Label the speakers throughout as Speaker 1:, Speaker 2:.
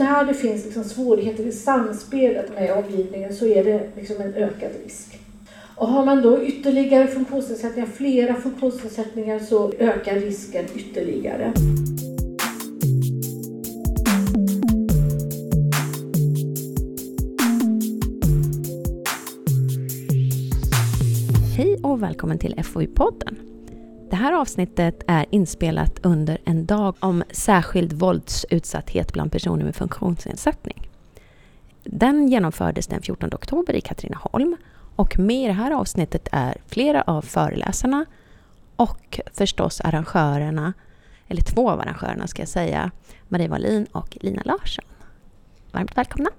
Speaker 1: där det finns liksom svårigheter i samspelet med omgivningen så är det liksom en ökad risk. Och har man då ytterligare funktionsnedsättningar, flera funktionsnedsättningar, så ökar risken ytterligare.
Speaker 2: Hej och välkommen till FoU-podden. Det här avsnittet är inspelat under en dag om särskild våldsutsatthet bland personer med funktionsnedsättning. Den genomfördes den 14 oktober i Katrineholm och med i det här avsnittet är flera av föreläsarna och förstås arrangörerna, eller två av arrangörerna ska jag säga, Marie Wallin och Lina Larsson. Varmt välkomna!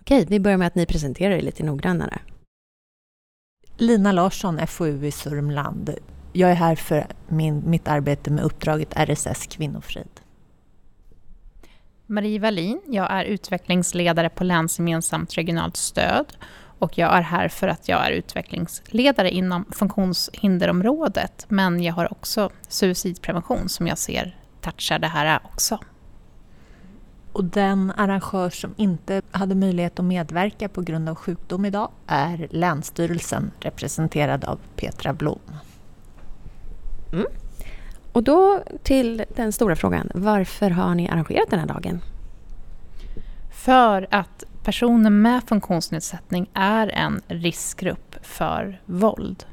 Speaker 2: Okej, vi börjar med att ni presenterar er lite noggrannare.
Speaker 3: Lina Larsson, FoU i Sörmland. Jag är här för min, mitt arbete med uppdraget RSS Kvinnofrid.
Speaker 4: Marie Wallin, jag är utvecklingsledare på Länsgemensamt regionalt stöd och jag är här för att jag är utvecklingsledare inom funktionshinderområdet men jag har också suicidprevention som jag ser touchar det här också.
Speaker 3: Och den arrangör som inte hade möjlighet att medverka på grund av sjukdom idag är Länsstyrelsen representerad av Petra Blom.
Speaker 2: Mm. Och då till den stora frågan. Varför har ni arrangerat den här dagen?
Speaker 4: För att personer med funktionsnedsättning är en riskgrupp för våld.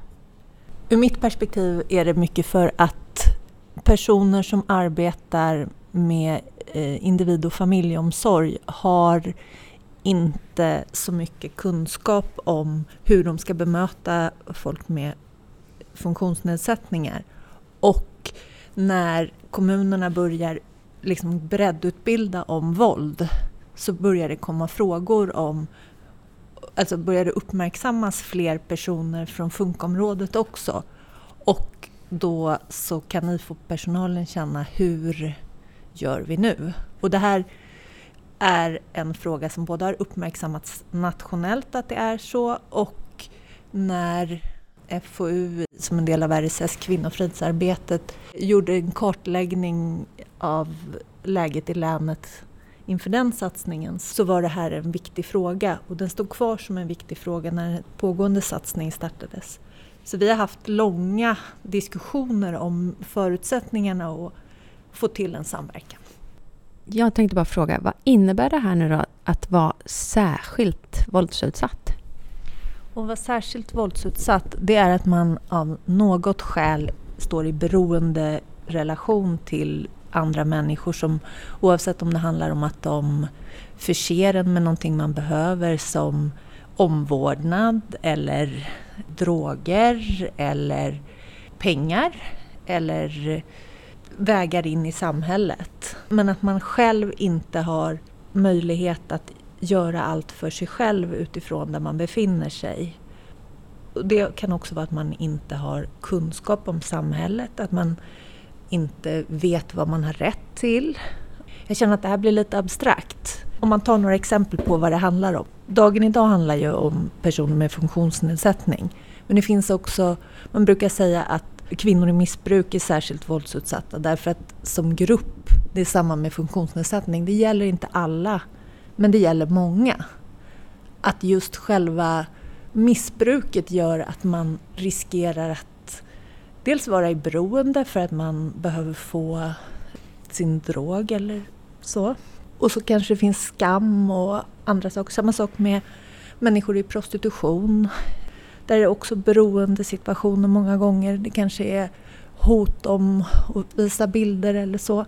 Speaker 3: Ur mitt perspektiv är det mycket för att personer som arbetar med eh, individ och familjeomsorg har inte så mycket kunskap om hur de ska bemöta folk med funktionsnedsättningar. Och när kommunerna börjar liksom breddutbilda om våld så börjar det komma frågor om Alltså börjar det uppmärksammas fler personer från funkområdet också. Och då så kan ni få personalen känna hur gör vi nu? Och det här är en fråga som både har uppmärksammats nationellt att det är så och när FoU som en del av RSS kvinnofridsarbetet gjorde en kartläggning av läget i länet inför den satsningen så var det här en viktig fråga och den stod kvar som en viktig fråga när en pågående satsning startades. Så vi har haft långa diskussioner om förutsättningarna och få till en samverkan.
Speaker 2: Jag tänkte bara fråga, vad innebär det här nu då att vara särskilt våldsutsatt?
Speaker 3: Att vara särskilt våldsutsatt, det är att man av något skäl står i beroende relation till andra människor som oavsett om det handlar om att de förser en med någonting man behöver som omvårdnad eller droger eller pengar eller vägar in i samhället. Men att man själv inte har möjlighet att göra allt för sig själv utifrån där man befinner sig. Det kan också vara att man inte har kunskap om samhället, att man inte vet vad man har rätt till. Jag känner att det här blir lite abstrakt. Om man tar några exempel på vad det handlar om. Dagen idag handlar ju om personer med funktionsnedsättning. Men det finns också, man brukar säga att kvinnor i missbruk är särskilt våldsutsatta därför att som grupp, det är samma med funktionsnedsättning, det gäller inte alla, men det gäller många. Att just själva missbruket gör att man riskerar att dels vara i beroende för att man behöver få sin drog eller så. Och så kanske det finns skam och andra saker. Samma sak med människor i prostitution där är det också beroendesituationer många gånger. Det kanske är hot om att visa bilder eller så.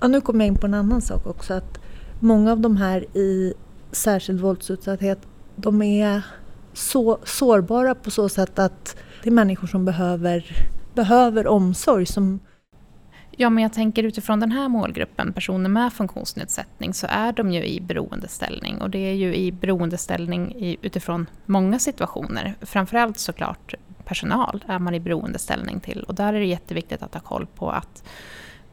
Speaker 3: Ja, nu kommer jag in på en annan sak också. Att många av de här i särskild våldsutsatthet, de är så sårbara på så sätt att det är människor som behöver, behöver omsorg som
Speaker 4: Ja, men jag tänker utifrån den här målgruppen, personer med funktionsnedsättning, så är de ju i beroendeställning. Och det är ju i beroendeställning i, utifrån många situationer. Framförallt såklart personal är man i beroendeställning till. Och där är det jätteviktigt att ha koll på att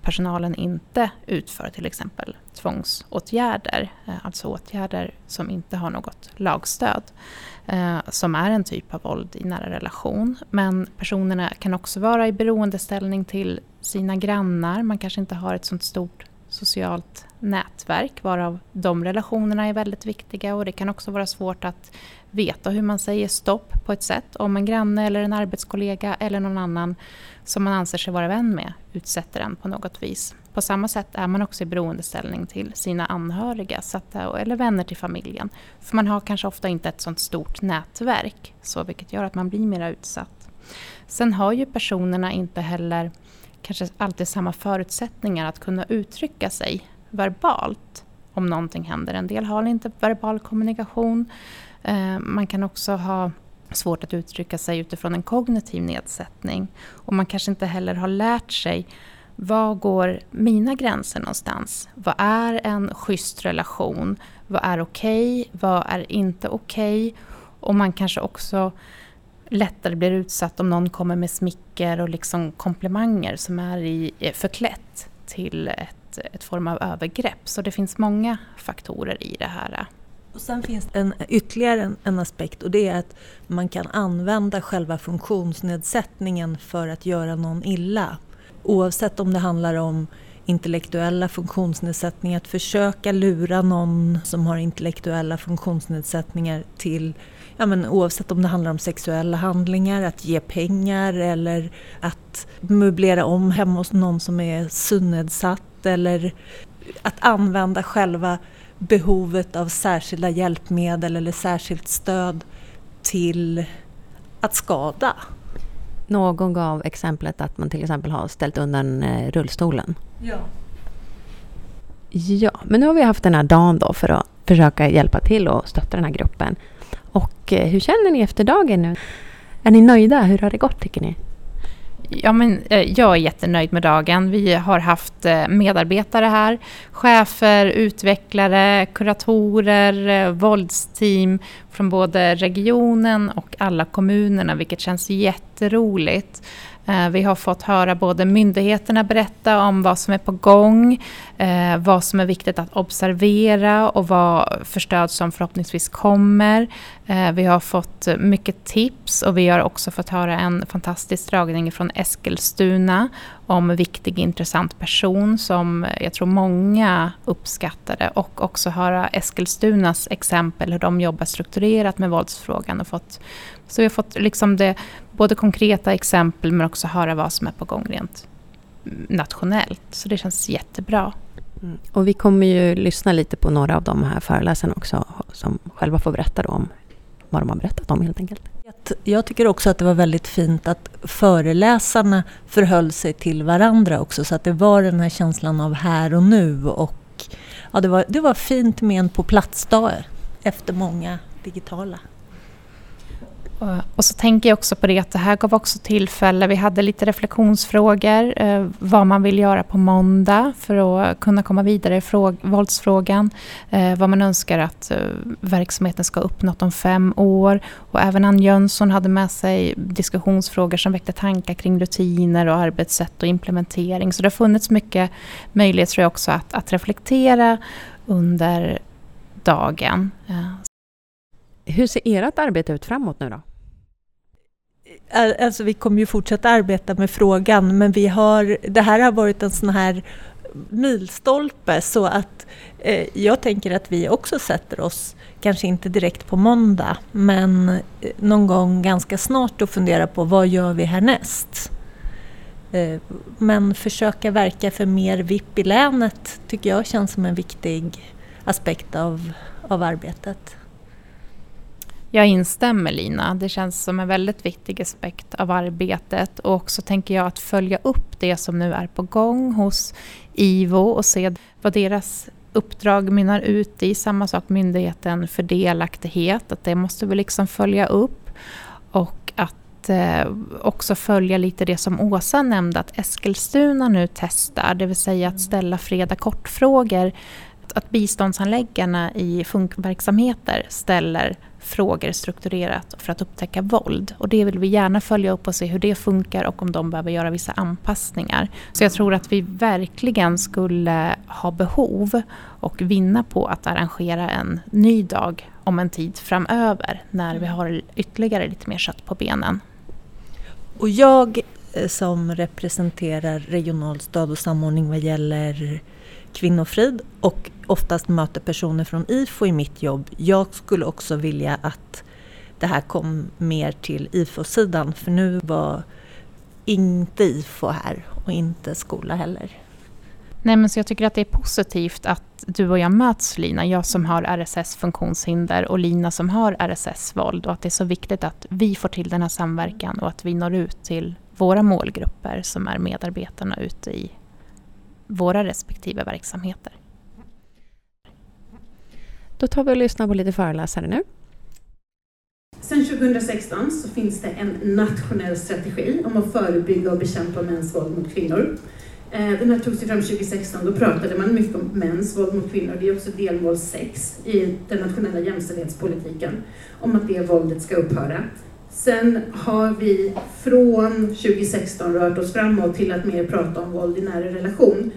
Speaker 4: personalen inte utför till exempel tvångsåtgärder, eh, alltså åtgärder som inte har något lagstöd, eh, som är en typ av våld i nära relation. Men personerna kan också vara i beroendeställning till sina grannar, man kanske inte har ett sånt stort socialt nätverk varav de relationerna är väldigt viktiga och det kan också vara svårt att veta hur man säger stopp på ett sätt om en granne eller en arbetskollega eller någon annan som man anser sig vara vän med utsätter en på något vis. På samma sätt är man också i beroendeställning till sina anhöriga eller vänner till familjen. För man har kanske ofta inte ett sånt stort nätverk så vilket gör att man blir mer utsatt. Sen har ju personerna inte heller kanske alltid samma förutsättningar att kunna uttrycka sig verbalt om någonting händer. En del har inte verbal kommunikation. Eh, man kan också ha svårt att uttrycka sig utifrån en kognitiv nedsättning. Och man kanske inte heller har lärt sig var går mina gränser någonstans? Vad är en schysst relation? Vad är okej? Okay? Vad är inte okej? Okay? Och man kanske också lättare blir utsatt om någon kommer med smicker och liksom komplimanger som är i, eh, förklätt till ett, ett form av övergrepp. Så det finns många faktorer i det här.
Speaker 3: Och sen finns det en, ytterligare en, en, aspekt och det är att man kan använda själva funktionsnedsättningen för att göra någon illa. Oavsett om det handlar om intellektuella funktionsnedsättningar, att försöka lura någon som har intellektuella funktionsnedsättningar till ja, men oavsett om det handlar om sexuella handlingar, att ge pengar eller att möblera om hemma hos någon som är synnedsatt eller att använda själva behovet av särskilda hjälpmedel eller särskilt stöd till att skada.
Speaker 2: Någon gav exemplet att man till exempel har ställt undan eh, rullstolen.
Speaker 3: Ja.
Speaker 2: Ja, men nu har vi haft den här dagen då för att försöka hjälpa till och stötta den här gruppen. Och eh, hur känner ni efter dagen nu? Är ni nöjda? Hur har det gått tycker ni?
Speaker 4: Ja, men, eh, jag är jättenöjd med dagen. Vi har haft eh, medarbetare här. Chefer, utvecklare, kuratorer, eh, våldsteam från både regionen och alla kommunerna, vilket känns jätteroligt. Eh, vi har fått höra både myndigheterna berätta om vad som är på gång, eh, vad som är viktigt att observera och vad för stöd som förhoppningsvis kommer. Eh, vi har fått mycket tips och vi har också fått höra en fantastisk dragning från Eskilstuna om viktig intressant person som jag tror många uppskattade och också höra Eskilstunas exempel hur de jobbar strukturerat med våldsfrågan och fått så vi har fått liksom det, både konkreta exempel men också höra vad som är på gång rent nationellt. Så det känns jättebra.
Speaker 2: Mm. Och vi kommer ju lyssna lite på några av de här föreläsarna också som själva får berätta om vad de har berättat om helt enkelt.
Speaker 3: Jag tycker också att det var väldigt fint att föreläsarna förhöll sig till varandra också så att det var den här känslan av här och nu och ja, det, var, det var fint med en på plats-dag efter många digitala.
Speaker 4: Eh, och så tänker jag också på det att det här gav också tillfälle, vi hade lite reflektionsfrågor, eh, vad man vill göra på måndag för att kunna komma vidare i fråg, våldsfrågan, eh, vad man önskar att eh, verksamheten ska ha uppnått om fem år. Och även Ann Jönsson hade med sig diskussionsfrågor som väckte tankar kring rutiner och arbetssätt och implementering. Så det har funnits mycket möjlighet tror jag också att, att reflektera under dagen. Eh.
Speaker 2: Hur ser ert arbete ut framåt nu då?
Speaker 3: Alltså vi kommer ju fortsätta arbeta med frågan men vi har, det här har varit en sån här milstolpe så att eh, jag tänker att vi också sätter oss, kanske inte direkt på måndag, men eh, någon gång ganska snart och funderar på vad gör vi härnäst? Eh, men försöka verka för mer VIP i länet tycker jag känns som en viktig aspekt av, av arbetet.
Speaker 4: Jag instämmer Lina. Det känns som en väldigt viktig aspekt av arbetet. Och också tänker jag att följa upp det som nu är på gång hos IVO och se vad deras uppdrag mynnar ut i. Samma sak Myndigheten för delaktighet, att det måste vi liksom följa upp. Och att eh, också följa lite det som Åsa nämnde, att Eskilstuna nu testar, det vill säga att ställa freda kortfrågor. Att biståndsanläggarna i funkverksamheter ställer frågor strukturerat för att upptäcka våld. Och det vill vi gärna följa upp och se hur det funkar och om de behöver göra vissa anpassningar. Så jag tror att vi verkligen skulle ha behov och vinna på att arrangera en ny dag om en tid framöver när vi har ytterligare lite mer kött på benen.
Speaker 3: Och jag eh, som representerar regional stöd och samordning vad gäller kvinnofrid och oftast möter personer från IFO i mitt jobb. Jag skulle också vilja att det här kom mer till IFO-sidan för nu var inte IFO här och inte skola heller.
Speaker 4: Nej, men så jag tycker att det är positivt att du och jag möts Lina, jag som har RSS funktionshinder och Lina som har RSS-våld och att det är så viktigt att vi får till den här samverkan och att vi når ut till våra målgrupper som är medarbetarna ute i våra respektive verksamheter.
Speaker 2: Då tar vi och lyssnar på lite föreläsare nu.
Speaker 5: Sedan 2016 så finns det en nationell strategi om att förebygga och bekämpa mäns våld mot kvinnor. Eh, den här togs fram 2016, då pratade man mycket om mäns våld mot kvinnor. Det är också delmål 6 i den nationella jämställdhetspolitiken, om att det våldet ska upphöra. Sen har vi från 2016 rört oss framåt till att mer prata om våld i nära relation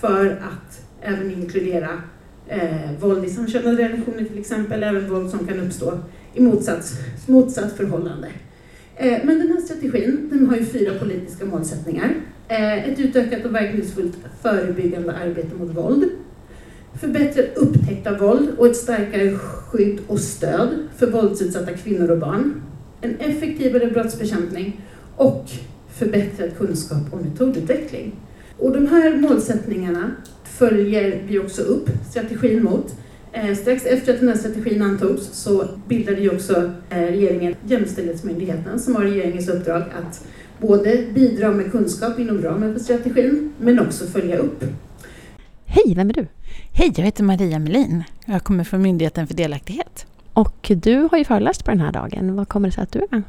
Speaker 5: för att även inkludera eh, våld i samkönade relationer till exempel, även våld som kan uppstå i motsats, motsatt förhållande. Eh, men den här strategin den har ju fyra politiska målsättningar. Eh, ett utökat och verkningsfullt förebyggande arbete mot våld, förbättrad upptäckt av våld och ett starkare skydd och stöd för våldsutsatta kvinnor och barn, en effektivare brottsbekämpning och förbättrad kunskap och metodutveckling. Och de här målsättningarna följer vi också upp strategin mot. Eh, strax efter att den här strategin antogs så bildade ju också eh, regeringen Jämställdhetsmyndigheten som har regeringens uppdrag att både bidra med kunskap inom ramen för strategin men också följa upp.
Speaker 2: Hej, vem är du?
Speaker 6: Hej, jag heter Maria Melin. Jag kommer från Myndigheten för delaktighet.
Speaker 2: Och du har ju föreläst på den här dagen. Vad kommer det sig att du är med?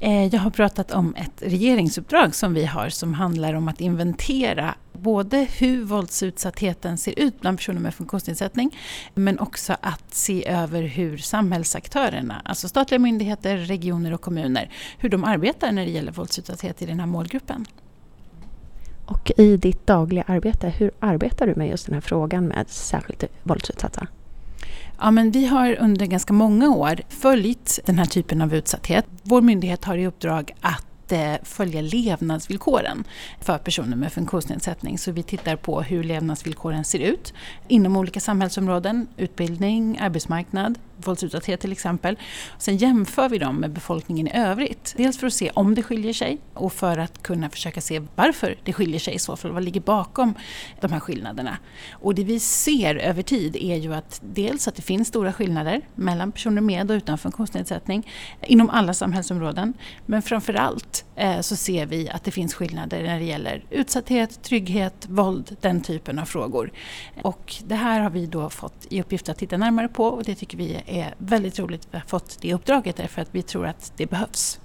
Speaker 6: Eh, jag har pratat om ett regeringsuppdrag som vi har som handlar om att inventera både hur våldsutsattheten ser ut bland personer med funktionsnedsättning men också att se över hur samhällsaktörerna, alltså statliga myndigheter, regioner och kommuner, hur de arbetar när det gäller våldsutsatthet i den här målgruppen.
Speaker 2: Och i ditt dagliga arbete, hur arbetar du med just den här frågan med särskilt våldsutsatta?
Speaker 6: Ja, men vi har under ganska många år följt den här typen av utsatthet. Vår myndighet har i uppdrag att eh, följa levnadsvillkoren för personer med funktionsnedsättning. Så vi tittar på hur levnadsvillkoren ser ut inom olika samhällsområden, utbildning, arbetsmarknad, våldsutsatthet till exempel. Sen jämför vi dem med befolkningen i övrigt. Dels för att se om det skiljer sig och för att kunna försöka se varför det skiljer sig i så fall. Vad ligger bakom de här skillnaderna? Och det vi ser över tid är ju att dels att det finns stora skillnader mellan personer med och utan funktionsnedsättning inom alla samhällsområden. Men framförallt allt så ser vi att det finns skillnader när det gäller utsatthet, trygghet, våld, den typen av frågor. Och det här har vi då fått i uppgift att titta närmare på och det tycker vi är är väldigt roligt att vi har fått det uppdraget därför att vi tror att det behövs.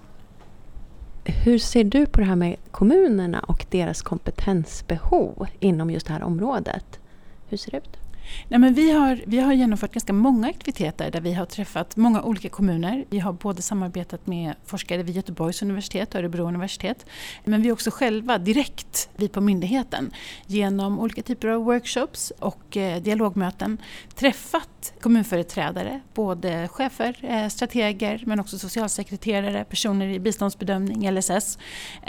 Speaker 2: Hur ser du på det här med kommunerna och deras kompetensbehov inom just det här området? Hur ser det ut?
Speaker 6: Nej, men vi, har, vi har genomfört ganska många aktiviteter där vi har träffat många olika kommuner. Vi har både samarbetat med forskare vid Göteborgs universitet och Örebro universitet. Men vi också själva direkt, vi på myndigheten, genom olika typer av workshops och eh, dialogmöten träffat kommunföreträdare, både chefer, eh, strateger men också socialsekreterare, personer i biståndsbedömning, LSS.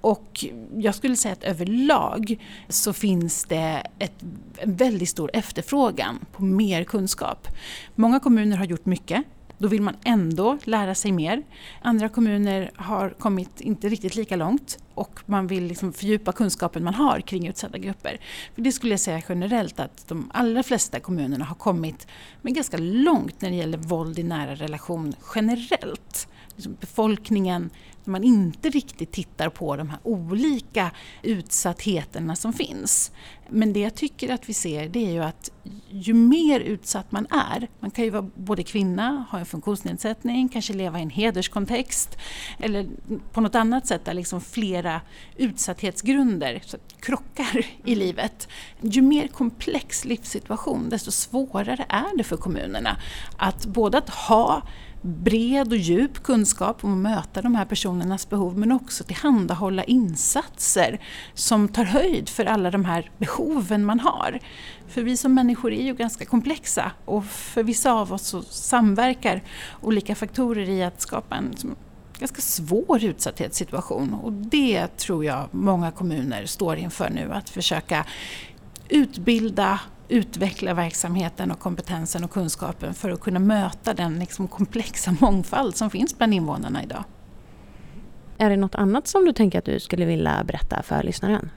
Speaker 6: Och jag skulle säga att överlag så finns det ett, en väldigt stor efterfrågan på mer kunskap. Många kommuner har gjort mycket då vill man ändå lära sig mer. Andra kommuner har kommit inte riktigt lika långt och man vill liksom fördjupa kunskapen man har kring utsatta grupper. För det skulle jag säga generellt att de allra flesta kommunerna har kommit men ganska långt när det gäller våld i nära relation generellt. Liksom befolkningen, när man inte riktigt tittar på de här olika utsattheterna som finns. Men det jag tycker att vi ser det är ju att ju mer utsatt man är, man kan ju vara både kvinna, ha en funktionsnedsättning, kanske leva i en hederskontext eller på något annat sätt där liksom flera utsatthetsgrunder krockar i livet. Ju mer komplex livssituation desto svårare är det för kommunerna att både att ha bred och djup kunskap om att möta de här personernas behov men också tillhandahålla insatser som tar höjd för alla de här behoven man har. För vi som människor är ju ganska komplexa och för vissa av oss så samverkar olika faktorer i att skapa en ganska svår utsatthetssituation och det tror jag många kommuner står inför nu att försöka utbilda utveckla verksamheten och kompetensen och kunskapen för att kunna möta den liksom komplexa mångfald som finns bland invånarna idag.
Speaker 2: Är det något annat som du tänker att du skulle vilja berätta för lyssnaren?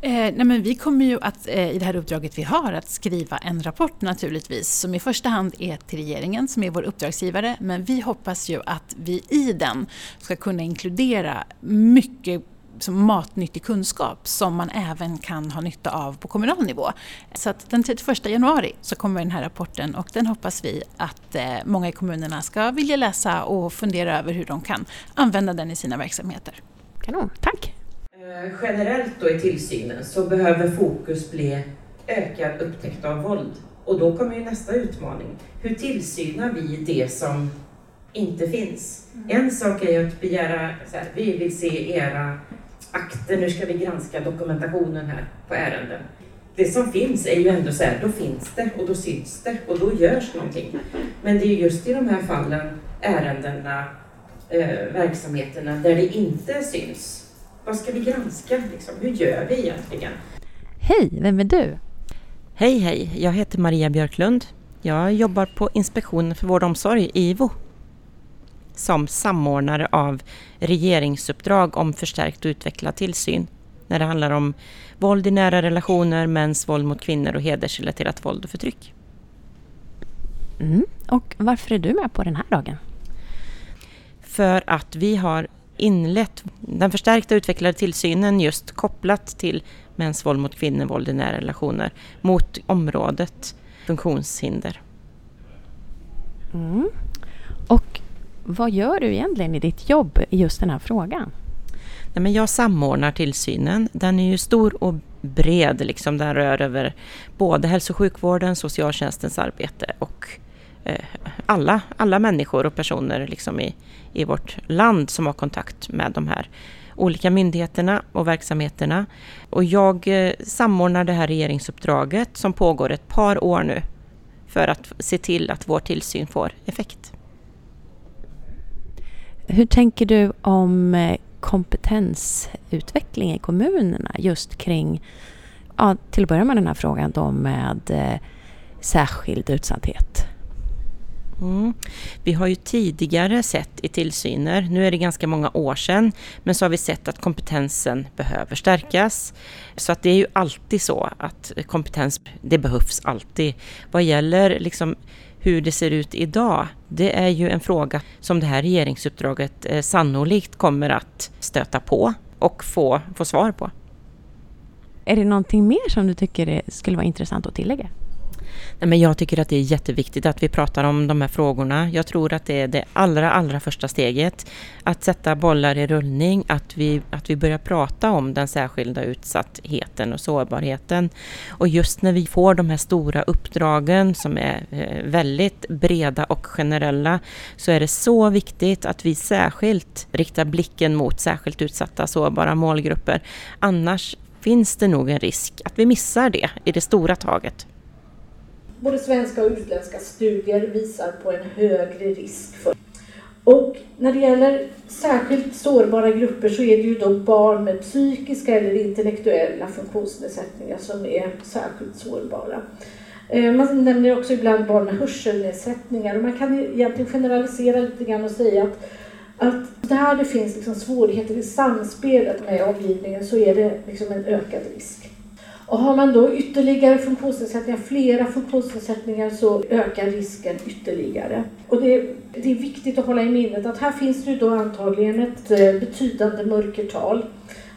Speaker 6: Eh, nej men vi kommer ju att eh, i det här uppdraget vi har att skriva en rapport naturligtvis som i första hand är till regeringen som är vår uppdragsgivare men vi hoppas ju att vi i den ska kunna inkludera mycket matnyttig kunskap som man även kan ha nytta av på kommunal nivå. Så att den 31 januari så kommer den här rapporten och den hoppas vi att eh, många i kommunerna ska vilja läsa och fundera över hur de kan använda den i sina verksamheter.
Speaker 2: Kanon, tack!
Speaker 7: Eh, generellt då i tillsynen så behöver fokus bli ökad upptäckt av våld. Och då kommer ju nästa utmaning. Hur tillsynar vi det som inte finns? En sak är ju att begära, så här, vi vill se era akter, nu ska vi granska dokumentationen här på ärenden. Det som finns är ju ändå så här, då finns det och då syns det och då görs någonting. Men det är just i de här fallen, ärendena, eh, verksamheterna där det inte syns vad ska vi granska? Liksom? Hur gör vi egentligen?
Speaker 2: Hej, vem är du?
Speaker 8: Hej, hej. Jag heter Maria Björklund. Jag jobbar på Inspektionen för vård och omsorg, IVO, som samordnare av regeringsuppdrag om förstärkt och utvecklad tillsyn när det handlar om våld i nära relationer, mäns våld mot kvinnor och hedersrelaterat våld och förtryck.
Speaker 2: Mm. Och varför är du med på den här dagen?
Speaker 8: För att vi har inlett den förstärkta utvecklade tillsynen just kopplat till mäns våld mot kvinnor, våld i nära relationer, mot området funktionshinder.
Speaker 2: Mm. Och vad gör du egentligen i ditt jobb i just den här frågan?
Speaker 8: Nej, men jag samordnar tillsynen. Den är ju stor och bred, liksom. den rör över både hälso och sjukvården, socialtjänstens arbete och eh, alla, alla människor och personer liksom i, i vårt land som har kontakt med de här olika myndigheterna och verksamheterna. Och jag eh, samordnar det här regeringsuppdraget som pågår ett par år nu för att se till att vår tillsyn får effekt.
Speaker 2: Hur tänker du om eh, kompetensutveckling i kommunerna just kring, ja, till att börja med den här frågan då med eh, särskild utsatthet?
Speaker 8: Mm. Vi har ju tidigare sett i tillsyner, nu är det ganska många år sedan, men så har vi sett att kompetensen behöver stärkas. Så att det är ju alltid så att kompetens, det behövs alltid. Vad gäller liksom hur det ser ut idag, det är ju en fråga som det här regeringsuppdraget eh, sannolikt kommer att stöta på och få, få svar på.
Speaker 2: Är det någonting mer som du tycker skulle vara intressant att tillägga?
Speaker 8: Nej, men jag tycker att det är jätteviktigt att vi pratar om de här frågorna. Jag tror att det är det allra, allra första steget. Att sätta bollar i rullning, att vi, att vi börjar prata om den särskilda utsattheten och sårbarheten. Och just när vi får de här stora uppdragen som är eh, väldigt breda och generella så är det så viktigt att vi särskilt riktar blicken mot särskilt utsatta sårbara målgrupper. Annars finns det nog en risk att vi missar det i det stora taget
Speaker 9: både svenska och utländska studier visar på en högre risk för. Och när det gäller särskilt sårbara grupper så är det ju då barn med psykiska eller intellektuella funktionsnedsättningar som är särskilt sårbara. Eh, man nämner också ibland barn med hörselnedsättningar och man kan egentligen generalisera lite grann och säga att, att där det finns liksom svårigheter i samspelet med omgivningen så är det liksom en ökad risk. Och har man då ytterligare funktionsnedsättningar, flera funktionsnedsättningar, så ökar risken ytterligare. Och det, det är viktigt att hålla i minnet att här finns det då antagligen ett eh, betydande mörkertal.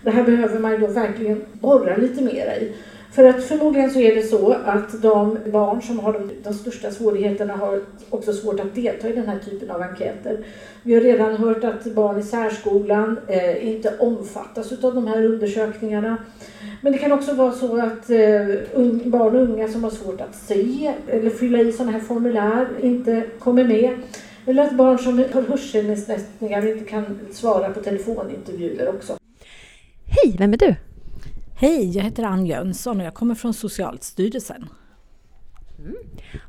Speaker 9: Det här behöver man då verkligen borra lite mer i. För att förmodligen så är det så att de barn som har de, de största svårigheterna har också svårt att delta i den här typen av enkäter. Vi har redan hört att barn i särskolan eh, inte omfattas av de här undersökningarna. Men det kan också vara så att eh, barn och unga som har svårt att se eller fylla i sådana här formulär inte kommer med. Eller att barn som har hörselnedsättningar inte kan svara på telefonintervjuer också.
Speaker 2: Hej, vem är du?
Speaker 10: Hej, jag heter Ann Jönsson och jag kommer från Socialstyrelsen.
Speaker 2: Mm.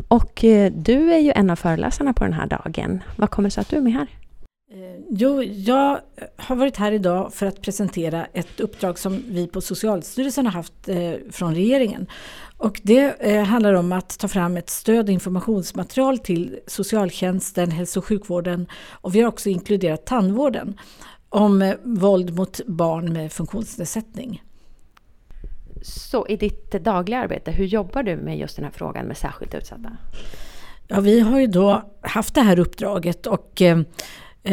Speaker 2: Och eh, du är ju en av föreläsarna på den här dagen. Vad kommer det sig att du är med här?
Speaker 9: Eh, jo, jag har varit här idag för att presentera ett uppdrag som vi på Socialstyrelsen har haft eh, från regeringen. Och det handlar om att ta fram ett stöd och informationsmaterial till socialtjänsten, hälso och sjukvården och vi har också inkluderat tandvården om våld mot barn med funktionsnedsättning.
Speaker 2: Så i ditt dagliga arbete, hur jobbar du med just den här frågan med särskilt utsatta?
Speaker 9: Ja, vi har ju då haft det här uppdraget och Eh,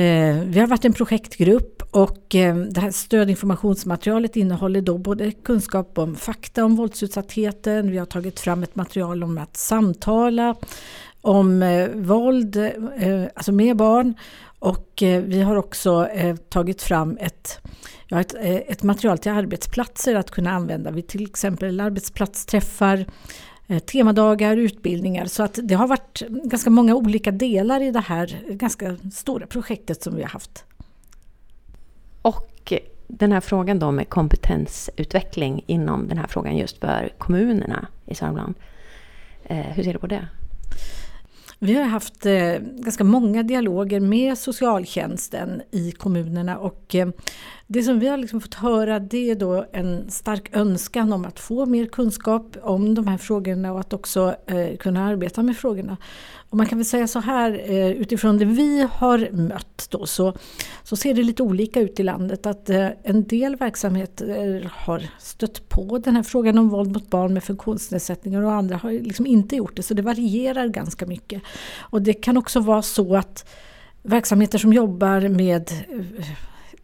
Speaker 9: eh vi har varit en projektgrupp och eh, det här stödinformationsmaterialet innehåller då både kunskap om fakta om våldsutsattheten, vi har tagit fram ett material om att samtala om eh, våld, eh, alltså med barn och eh, vi har också eh, tagit fram ett, ja, ett, ett material till arbetsplatser att kunna använda vid till exempel arbetsplatsträffar, Eh, temadagar, utbildningar. Så att det har varit ganska många olika delar i det här ganska stora projektet som vi har haft.
Speaker 2: Och den här frågan då med kompetensutveckling inom den här frågan just för kommunerna i Sörmland. Eh, hur ser du på det?
Speaker 9: Vi har haft eh, ganska många dialoger med socialtjänsten i kommunerna och eh, det som vi har liksom fått höra det är då en stark önskan om att få mer kunskap om de här frågorna och att också eh, kunna arbeta med frågorna. Och man kan väl säga så här eh, utifrån det vi har mött då så, så ser det lite olika ut i landet att eh, en del verksamheter har stött på den här frågan om våld mot barn med funktionsnedsättningar och andra har liksom inte gjort det så det varierar ganska mycket. Och det kan också vara så att verksamheter som jobbar med eh,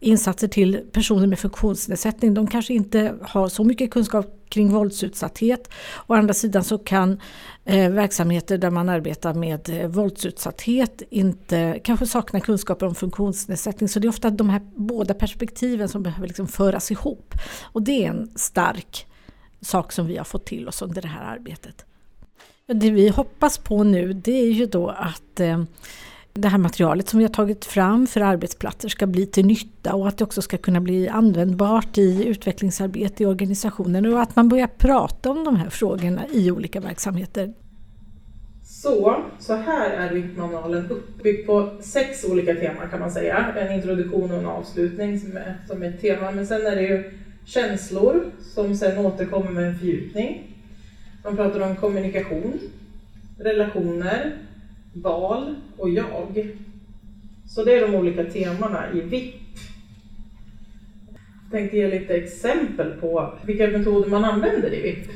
Speaker 9: insatser till personer med funktionsnedsättning. De kanske inte har så mycket kunskap kring våldsutsatthet. Å andra sidan så kan eh, verksamheter där man arbetar med eh, våldsutsatthet inte, kanske sakna kunskaper om funktionsnedsättning. Så det är ofta de här båda perspektiven som behöver liksom föras ihop. Och det är en stark sak som vi har fått till oss under det här arbetet. Det vi hoppas på nu det är ju då att eh, det här materialet som vi har tagit fram för arbetsplatser ska bli till nytta och att det också ska kunna bli användbart i utvecklingsarbete i organisationen och att man börjar prata om de här frågorna i olika verksamheter.
Speaker 11: Så, så här är VIP-manualen uppbyggd på sex olika teman kan man säga. En introduktion och en avslutning som är, som är ett tema. Men sen är det ju känslor som sen återkommer med en fördjupning. Man pratar om kommunikation, relationer, val och jag. Så det är de olika temana i VIP. Jag tänkte ge lite exempel på vilka metoder man använder i VIP.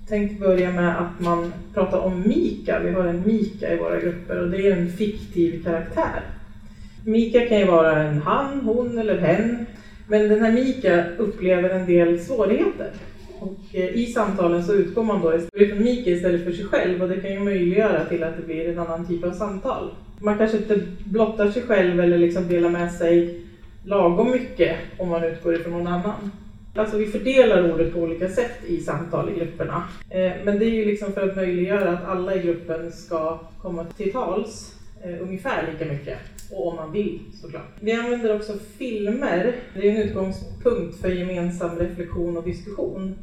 Speaker 11: Jag tänkte börja med att man pratar om Mika. Vi har en Mika i våra grupper och det är en fiktiv karaktär. Mika kan ju vara en han, hon eller hen. Men den här Mika upplever en del svårigheter. Och eh, i samtalen så utgår man då från Mika istället för sig själv och det kan ju möjliggöra till att det blir en annan typ av samtal. Man kanske inte blottar sig själv eller liksom delar med sig lagom mycket om man utgår ifrån någon annan. Alltså vi fördelar ordet på olika sätt i samtal i grupperna. Eh, men det är ju liksom för att möjliggöra att alla i gruppen ska komma till tals eh, ungefär lika mycket. Och om man vill såklart. Vi använder också filmer. Det är en utgångspunkt för gemensam reflektion och diskussion.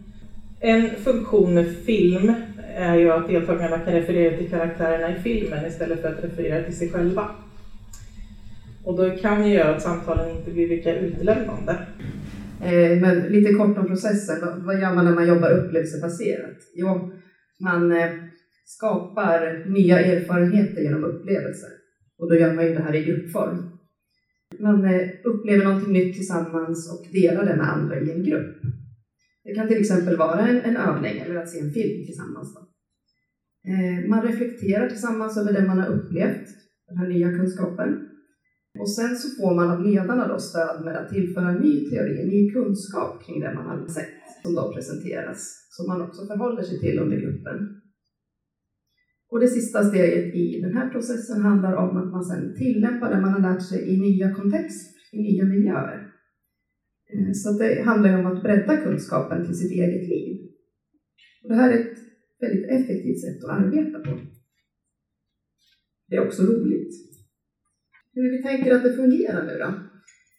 Speaker 11: En funktion med film är ju att deltagarna kan referera till karaktärerna i filmen istället för att referera till sig själva. Och det kan ju göra att samtalen inte blir lika utelämnande.
Speaker 12: Eh, men lite kort om processen. Vad gör man när man jobbar upplevelsebaserat? Jo, man eh, skapar nya erfarenheter genom upplevelser. Och då gör man ju det här i gruppform. Man eh, upplever någonting nytt tillsammans och delar det med andra i en grupp. Det kan till exempel vara en, en övning eller att se en film tillsammans. Då. Eh, man reflekterar tillsammans över det man har upplevt, den här nya kunskapen. Och sen så får man av ledarna då stöd med att tillföra ny teori, ny kunskap kring det man har sett som då presenteras, som man också förhåller sig till under gruppen. Och det sista steget i den här processen handlar om att man sedan tillämpar det man har lärt sig i nya kontexter, i nya miljöer. Eh, så det handlar ju om att bredda kunskapen till sitt eget liv. Och det här är ett väldigt effektivt sätt att arbeta på. Det är också roligt. Hur vi tänker att det fungerar nu då?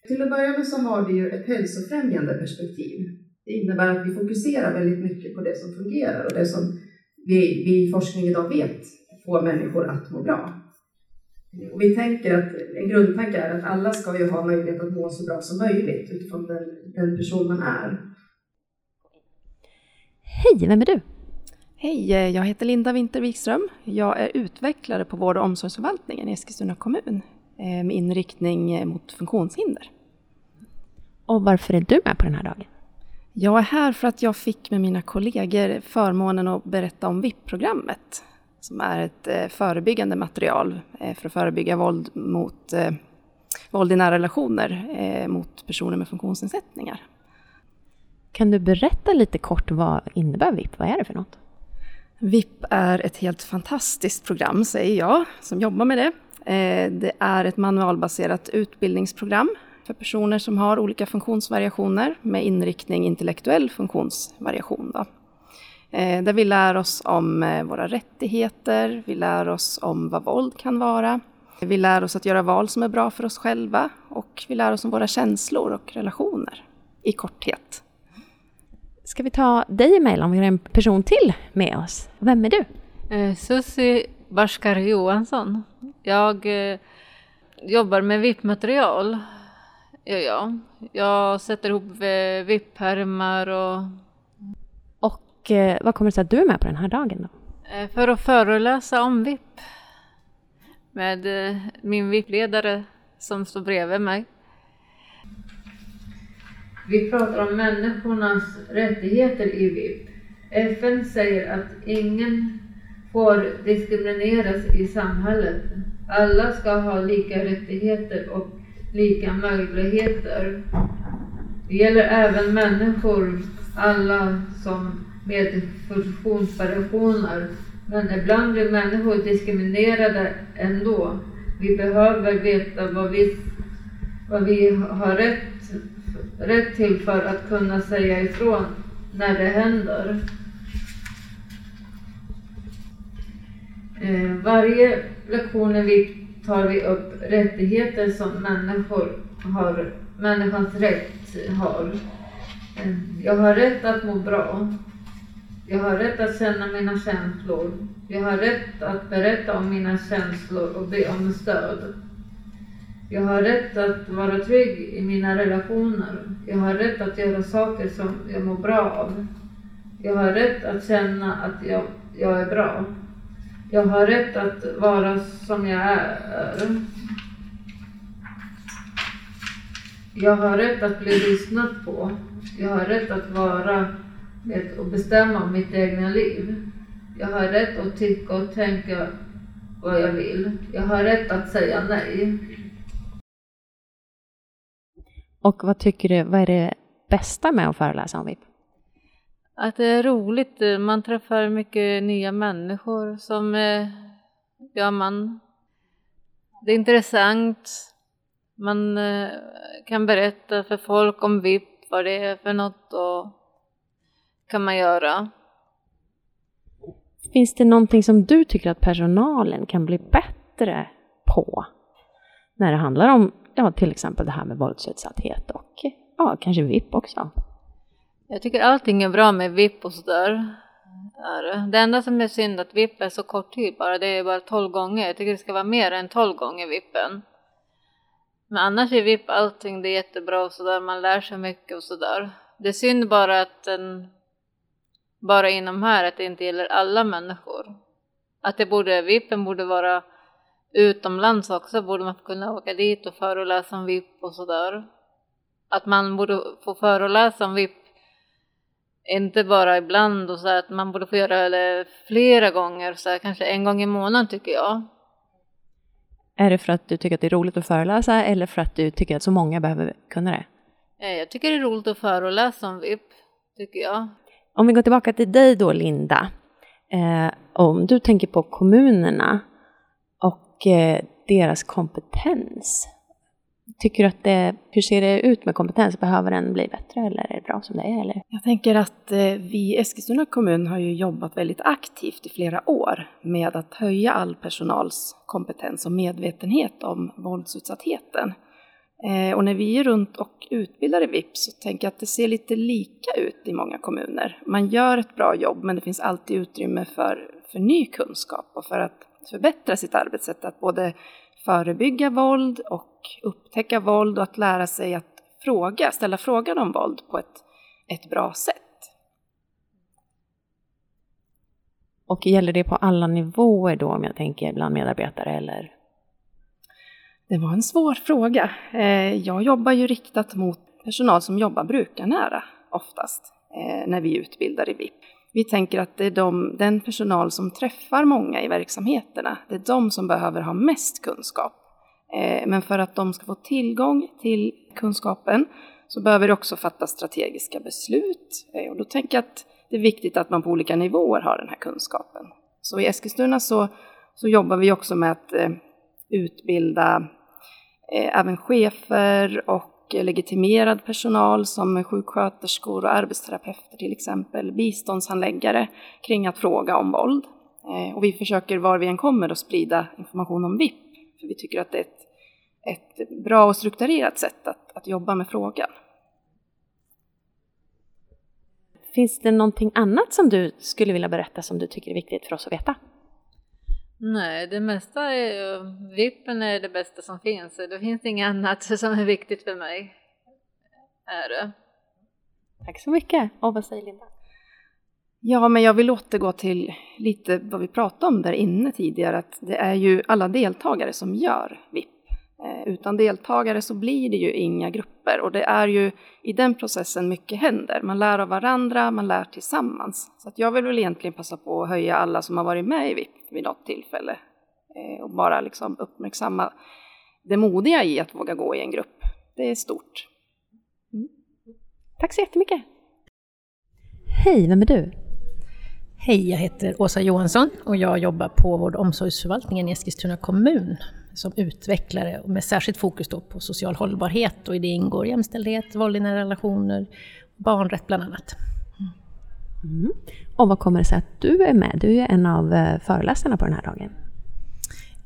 Speaker 12: Till att börja med så har vi ju ett hälsofrämjande perspektiv. Det innebär att vi fokuserar väldigt mycket på det som fungerar och det som vi, vi i forskning idag vet får människor att må bra.
Speaker 13: Och vi tänker att en grundtanke är att alla ska ju ha möjlighet att må så bra som möjligt utifrån den, den person man är.
Speaker 2: Hej, vem är du?
Speaker 12: Hej, jag heter Linda Winter Wikström. Jag är utvecklare på vård och omsorgsförvaltningen i Eskilstuna kommun med inriktning mot funktionshinder.
Speaker 2: Och varför är du med på den här dagen?
Speaker 12: Jag är här för att jag fick med mina kollegor förmånen att berätta om VIP-programmet som är ett eh, förebyggande material eh, för att förebygga våld, mot, eh, våld i nära relationer mot personer med funktionsnedsättningar.
Speaker 2: Kan du berätta lite kort vad innebär VIP? Vad är det för något?
Speaker 12: VIP är ett helt fantastiskt program, säger jag, som jobbar med det. Det är ett manualbaserat utbildningsprogram för personer som har olika funktionsvariationer med inriktning intellektuell funktionsvariation. Då. Eh, där vi lär oss om eh, våra rättigheter, vi lär oss om vad våld kan vara. Vi lär oss att göra val som är bra för oss själva och vi lär oss om våra känslor och relationer i korthet.
Speaker 2: Ska vi ta dig emellan? Vi har en person till med oss. Vem är du?
Speaker 14: Eh, Susie Barskar Johansson. Jag jobbar med VIP-material. Ja, ja. Jag sätter ihop VIP-pärmar och...
Speaker 2: Och eh, vad kommer det sig att du är med på den här dagen då?
Speaker 14: Eh, för att föreläsa om VIP. Med eh, min VIP-ledare som står bredvid mig. Vi pratar om människornas rättigheter i VIP. FN säger att ingen får diskrimineras i samhället. Alla ska ha lika rättigheter och lika möjligheter. Det gäller även människor, alla som med funktionsvariationer. Men ibland blir människor diskriminerade ändå. Vi behöver veta vad vi, vad vi har rätt, rätt till för att kunna säga ifrån när det händer. Eh, varje lektion vi tar vi upp rättigheter som människor har, människans rätt har. Eh, jag har rätt att må bra. Jag har rätt att känna mina känslor. Jag har rätt att berätta om mina känslor och be om stöd. Jag har rätt att vara trygg i mina relationer. Jag har rätt att göra saker som jag mår bra av. Jag har rätt att känna att jag, jag är bra. Jag har rätt att vara som jag är. Jag har rätt att bli lyssnad på. Jag har rätt att vara med och bestämma om mitt egna liv. Jag har rätt att tycka och tänka vad jag vill. Jag har rätt att säga nej.
Speaker 2: Och vad tycker du, vad är det bästa med att föreläsa om VIP?
Speaker 14: Att det är roligt. Man träffar mycket nya människor som, eh, ja man, det är intressant. Man eh, kan berätta för folk om VIP, vad det är för något och kan man göra.
Speaker 2: Finns det någonting som du tycker att personalen kan bli bättre på? När det handlar om, ja till exempel det här med våldsutsatthet och ja, kanske VIP också.
Speaker 14: Jag tycker allting är bra med VIP och sådär. Det enda som är synd att VIP är så kort tid bara, det är bara 12 gånger. Jag tycker det ska vara mer än 12 gånger VIPen. Men annars är VIP allting, det är jättebra och sådär, man lär sig mycket och sådär. Det är synd bara att den, bara inom här, att det inte gäller alla människor. Att det borde, VIPen borde vara utomlands också, borde man kunna åka dit och föreläsa om VIP och sådär. Att man borde få föreläsa om VIP inte bara ibland och så att man borde få göra det flera gånger, så här, kanske en gång i månaden tycker jag.
Speaker 2: Är det för att du tycker att det är roligt att föreläsa eller för att du tycker att så många behöver kunna det?
Speaker 14: Eh, jag tycker det är roligt att föreläsa om VIP, tycker jag.
Speaker 2: Om vi går tillbaka till dig då, Linda. Eh, om du tänker på kommunerna och eh, deras kompetens. Tycker du att det, hur ser det ut med kompetens? Behöver den bli bättre eller är det bra som det är? Eller?
Speaker 12: Jag tänker att eh, vi i Eskilstuna kommun har ju jobbat väldigt aktivt i flera år med att höja all personals kompetens och medvetenhet om våldsutsattheten. Eh, och när vi är runt och utbildar i VIP så tänker jag att det ser lite lika ut i många kommuner. Man gör ett bra jobb men det finns alltid utrymme för, för ny kunskap och för att förbättra sitt arbetssätt, att både förebygga våld och upptäcka våld och att lära sig att fråga, ställa frågan om våld på ett, ett bra sätt.
Speaker 2: Och gäller det på alla nivåer då om jag tänker bland medarbetare eller?
Speaker 12: Det var en svår fråga. Eh, jag jobbar ju riktat mot personal som jobbar brukarnära oftast eh, när vi utbildar i VIP. Vi tänker att det är de, den personal som träffar många i verksamheterna, det är de som behöver ha mest kunskap. Eh, men för att de ska få tillgång till kunskapen så behöver det också fattas strategiska beslut. Och då tänker jag att det är viktigt att man på olika nivåer har den här kunskapen. Så i Eskilstuna så, så jobbar vi också med att eh, utbilda eh, även chefer och legitimerad personal som sjuksköterskor och arbetsterapeuter till exempel, biståndshandläggare kring att fråga om våld. Eh, och vi försöker var vi än kommer att sprida information om VIP, för vi tycker att det är ett, ett bra och strukturerat sätt att, att jobba med frågan.
Speaker 2: Finns det någonting annat som du skulle vilja berätta som du tycker är viktigt för oss att veta?
Speaker 14: Nej, det mesta är ju, vippen är det bästa som finns. Det finns inget annat som är viktigt för mig. Är det.
Speaker 2: Tack så mycket. Och vad säger Linda?
Speaker 12: Ja, men jag vill återgå till lite vad vi pratade om där inne tidigare, att det är ju alla deltagare som gör VIP. Eh, utan deltagare så blir det ju inga grupper och det är ju i den processen mycket händer. Man lär av varandra, man lär tillsammans. Så att jag vill väl egentligen passa på att höja alla som har varit med i VIP vid något tillfälle eh, och bara liksom uppmärksamma det modiga i att våga gå i en grupp. Det är stort.
Speaker 2: Mm. Tack så jättemycket! Hej, vem är du?
Speaker 15: Hej, jag heter Åsa Johansson och jag jobbar på vård och omsorgsförvaltningen i Eskilstuna kommun som utvecklare med särskilt fokus på social hållbarhet och i det ingår jämställdhet, våld i nära relationer, barnrätt bland annat.
Speaker 2: Mm. Och vad kommer det sig att du är med? Du är en av eh, föreläsarna på den här dagen.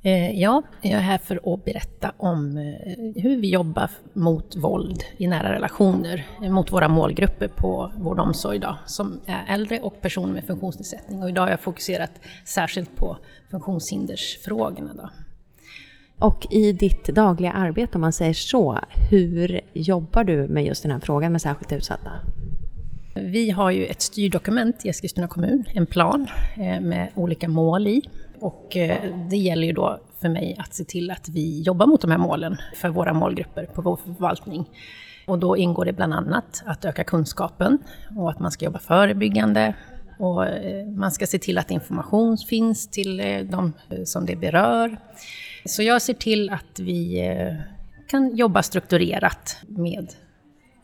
Speaker 15: Eh, ja, jag är här för att berätta om eh, hur vi jobbar mot våld i nära relationer mot våra målgrupper på vård och omsorg då, som är äldre och personer med funktionsnedsättning. Och idag har jag fokuserat särskilt på funktionshindersfrågorna. Då.
Speaker 2: Och i ditt dagliga arbete, om man säger så, hur jobbar du med just den här frågan med särskilt utsatta?
Speaker 15: Vi har ju ett styrdokument i Eskilstuna kommun, en plan eh, med olika mål i. Och eh, det gäller ju då för mig att se till att vi jobbar mot de här målen för våra målgrupper på vår förvaltning. Och då ingår det bland annat att öka kunskapen och att man ska jobba förebyggande och eh, man ska se till att information finns till de som det berör. Så jag ser till att vi eh, kan jobba strukturerat med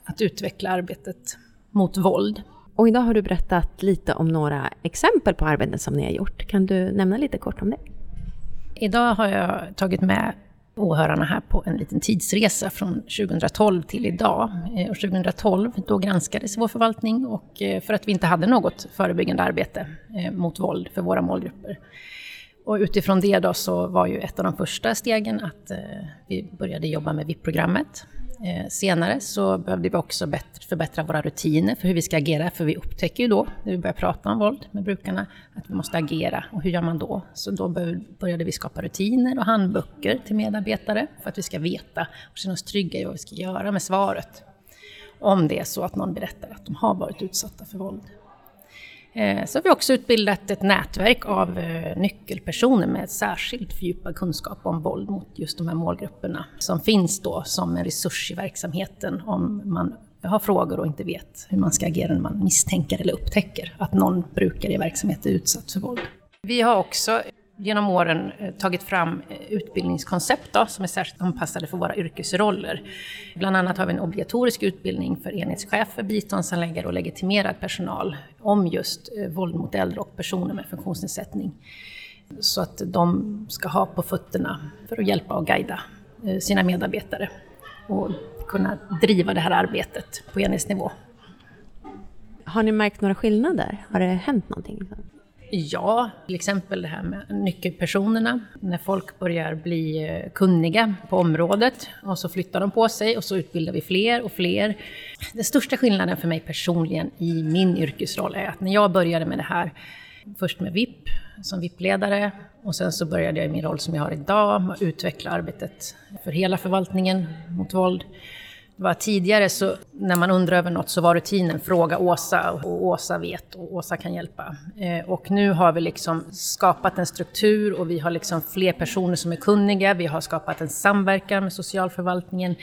Speaker 15: att utveckla arbetet mot våld.
Speaker 2: Och idag har du berättat lite om några exempel på arbeten som ni har gjort. Kan du nämna lite kort om det?
Speaker 15: Idag har jag tagit med åhörarna här på en liten tidsresa från 2012 till idag. Eh, och 2012 då granskades vår förvaltning och eh, för att vi inte hade något förebyggande arbete mot våld för våra målgrupper. Och utifrån det då så var ju ett av de första stegen att eh, vi började jobba med VIP-programmet. Eh, senare så behövde vi också bättre, förbättra våra rutiner för hur vi ska agera, för vi upptäcker ju då, när vi börjar prata om våld med brukarna, att vi måste agera. Och hur gör man då? Så då började vi skapa rutiner och handböcker till medarbetare för att vi ska veta och känna oss trygga i vad vi ska göra med svaret. Om det är så att någon berättar att de har varit utsatta för våld. Eh, så har vi också utbildat ett nätverk av eh, nyckelpersoner med särskilt fördjupad kunskap om våld mot just de här målgrupperna som finns då som en resurs i verksamheten om man har frågor och inte vet hur man ska agera när man misstänker eller upptäcker att någon brukare i verksamheten är utsatt för våld. Vi har också genom åren eh, tagit fram eh, utbildningskoncept då, som är särskilt anpassade för våra yrkesroller. Bland annat har vi en obligatorisk utbildning för enhetschefer, biståndsanläggare och legitimerad personal om just eh, våld mot äldre och personer med funktionsnedsättning. Så att de ska ha på fötterna för att hjälpa och guida sina medarbetare och kunna driva det här arbetet på enhetsnivå.
Speaker 2: Har ni märkt några skillnader? Har det hänt någonting?
Speaker 15: Ja, till exempel det här med nyckelpersonerna. När folk börjar bli eh, kunniga på området och så flyttar de på sig och så utbildar vi fler och fler. Den största skillnaden för mig personligen i min yrkesroll är att när jag började med det här, först med VIP som VIP-ledare och sen så började jag i min roll som jag har idag, att utveckla arbetet för hela förvaltningen mot våld. Det var tidigare så när man undrar över något så var rutinen fråga Åsa och Åsa vet och Åsa kan hjälpa. Eh, och nu har vi liksom skapat en struktur och vi har liksom fler personer som är kunniga. Vi har skapat en samverkan med socialförvaltningen.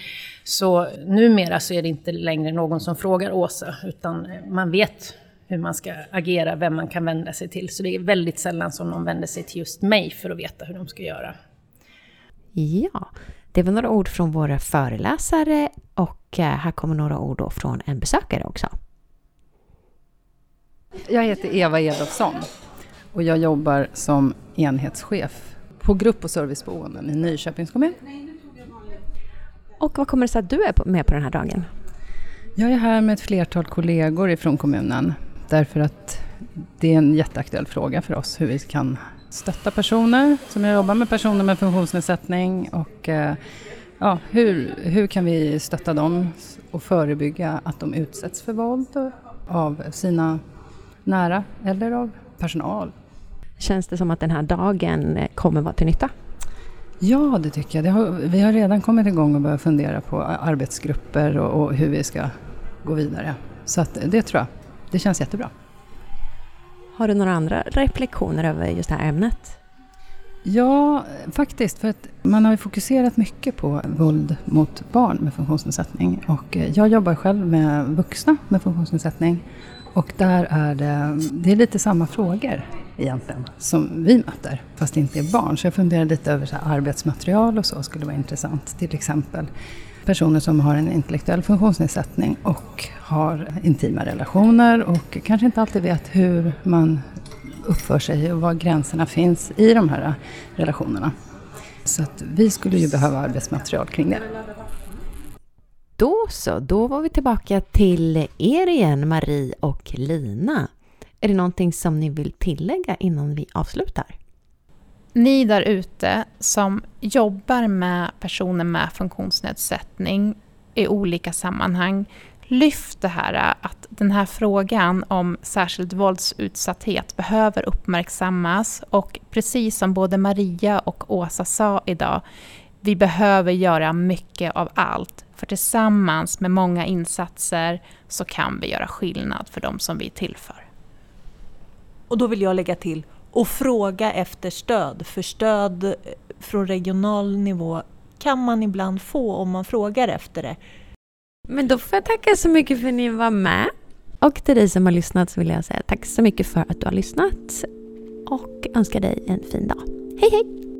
Speaker 15: Så numera så är det inte längre någon som frågar Åsa utan eh, man vet hur man ska agera, vem man kan vända sig till. Så det är väldigt sällan som någon vänder sig till just mig för att veta hur de ska göra.
Speaker 2: Ja, det var några ord från våra föreläsare och eh, här kommer några ord från en besökare också.
Speaker 16: Jag heter Eva Edolfsson och jag jobbar som enhetschef på grupp och serviceboenden i Nyköpings kommun.
Speaker 2: Och vad kommer det sig att du är med på den här dagen?
Speaker 16: Jag är här med ett flertal kollegor ifrån kommunen därför att det är en jätteaktuell fråga för oss hur vi kan stötta personer som jag jobbar med personer med funktionsnedsättning och eh, ja, hur, hur kan vi stötta dem och förebygga att de utsätts för våld av sina nära eller av personal.
Speaker 2: Känns det som att den här dagen kommer vara till nytta?
Speaker 16: Ja, det tycker jag. Det har, vi har redan kommit igång och börjat fundera på arbetsgrupper och, och hur vi ska gå vidare. Så att det tror jag. Det känns jättebra.
Speaker 2: Har du några andra reflektioner över just det här ämnet?
Speaker 16: Ja, faktiskt. För att man har ju fokuserat mycket på våld mot barn med funktionsnedsättning. Och eh, jag jobbar själv med vuxna med funktionsnedsättning. Och där är det, det är lite samma frågor egentligen som vi möter, fast det inte är barn. Så jag funderar lite över så arbetsmaterial och så skulle vara intressant. Till exempel personer som har en intellektuell funktionsnedsättning och har intima relationer och kanske inte alltid vet hur man uppför sig och var gränserna finns i de här relationerna. Så att vi skulle ju behöva arbetsmaterial kring det.
Speaker 2: Då så, då var vi tillbaka till er igen, Marie och Lina. Är det någonting som ni vill tillägga innan vi avslutar?
Speaker 4: Ni där ute som jobbar med personer med funktionsnedsättning i olika sammanhang, lyft det här att den här frågan om särskild våldsutsatthet behöver uppmärksammas och precis som både Maria och Åsa sa idag, vi behöver göra mycket av allt för tillsammans med många insatser så kan vi göra skillnad för de som vi tillför.
Speaker 3: Och då vill jag lägga till och fråga efter stöd. För stöd eh, från regional nivå kan man ibland få om man frågar efter det.
Speaker 2: Men då får jag tacka så mycket för att ni var med. Och till dig som har lyssnat så vill jag säga tack så mycket för att du har lyssnat och önska dig en fin dag. Hej hej!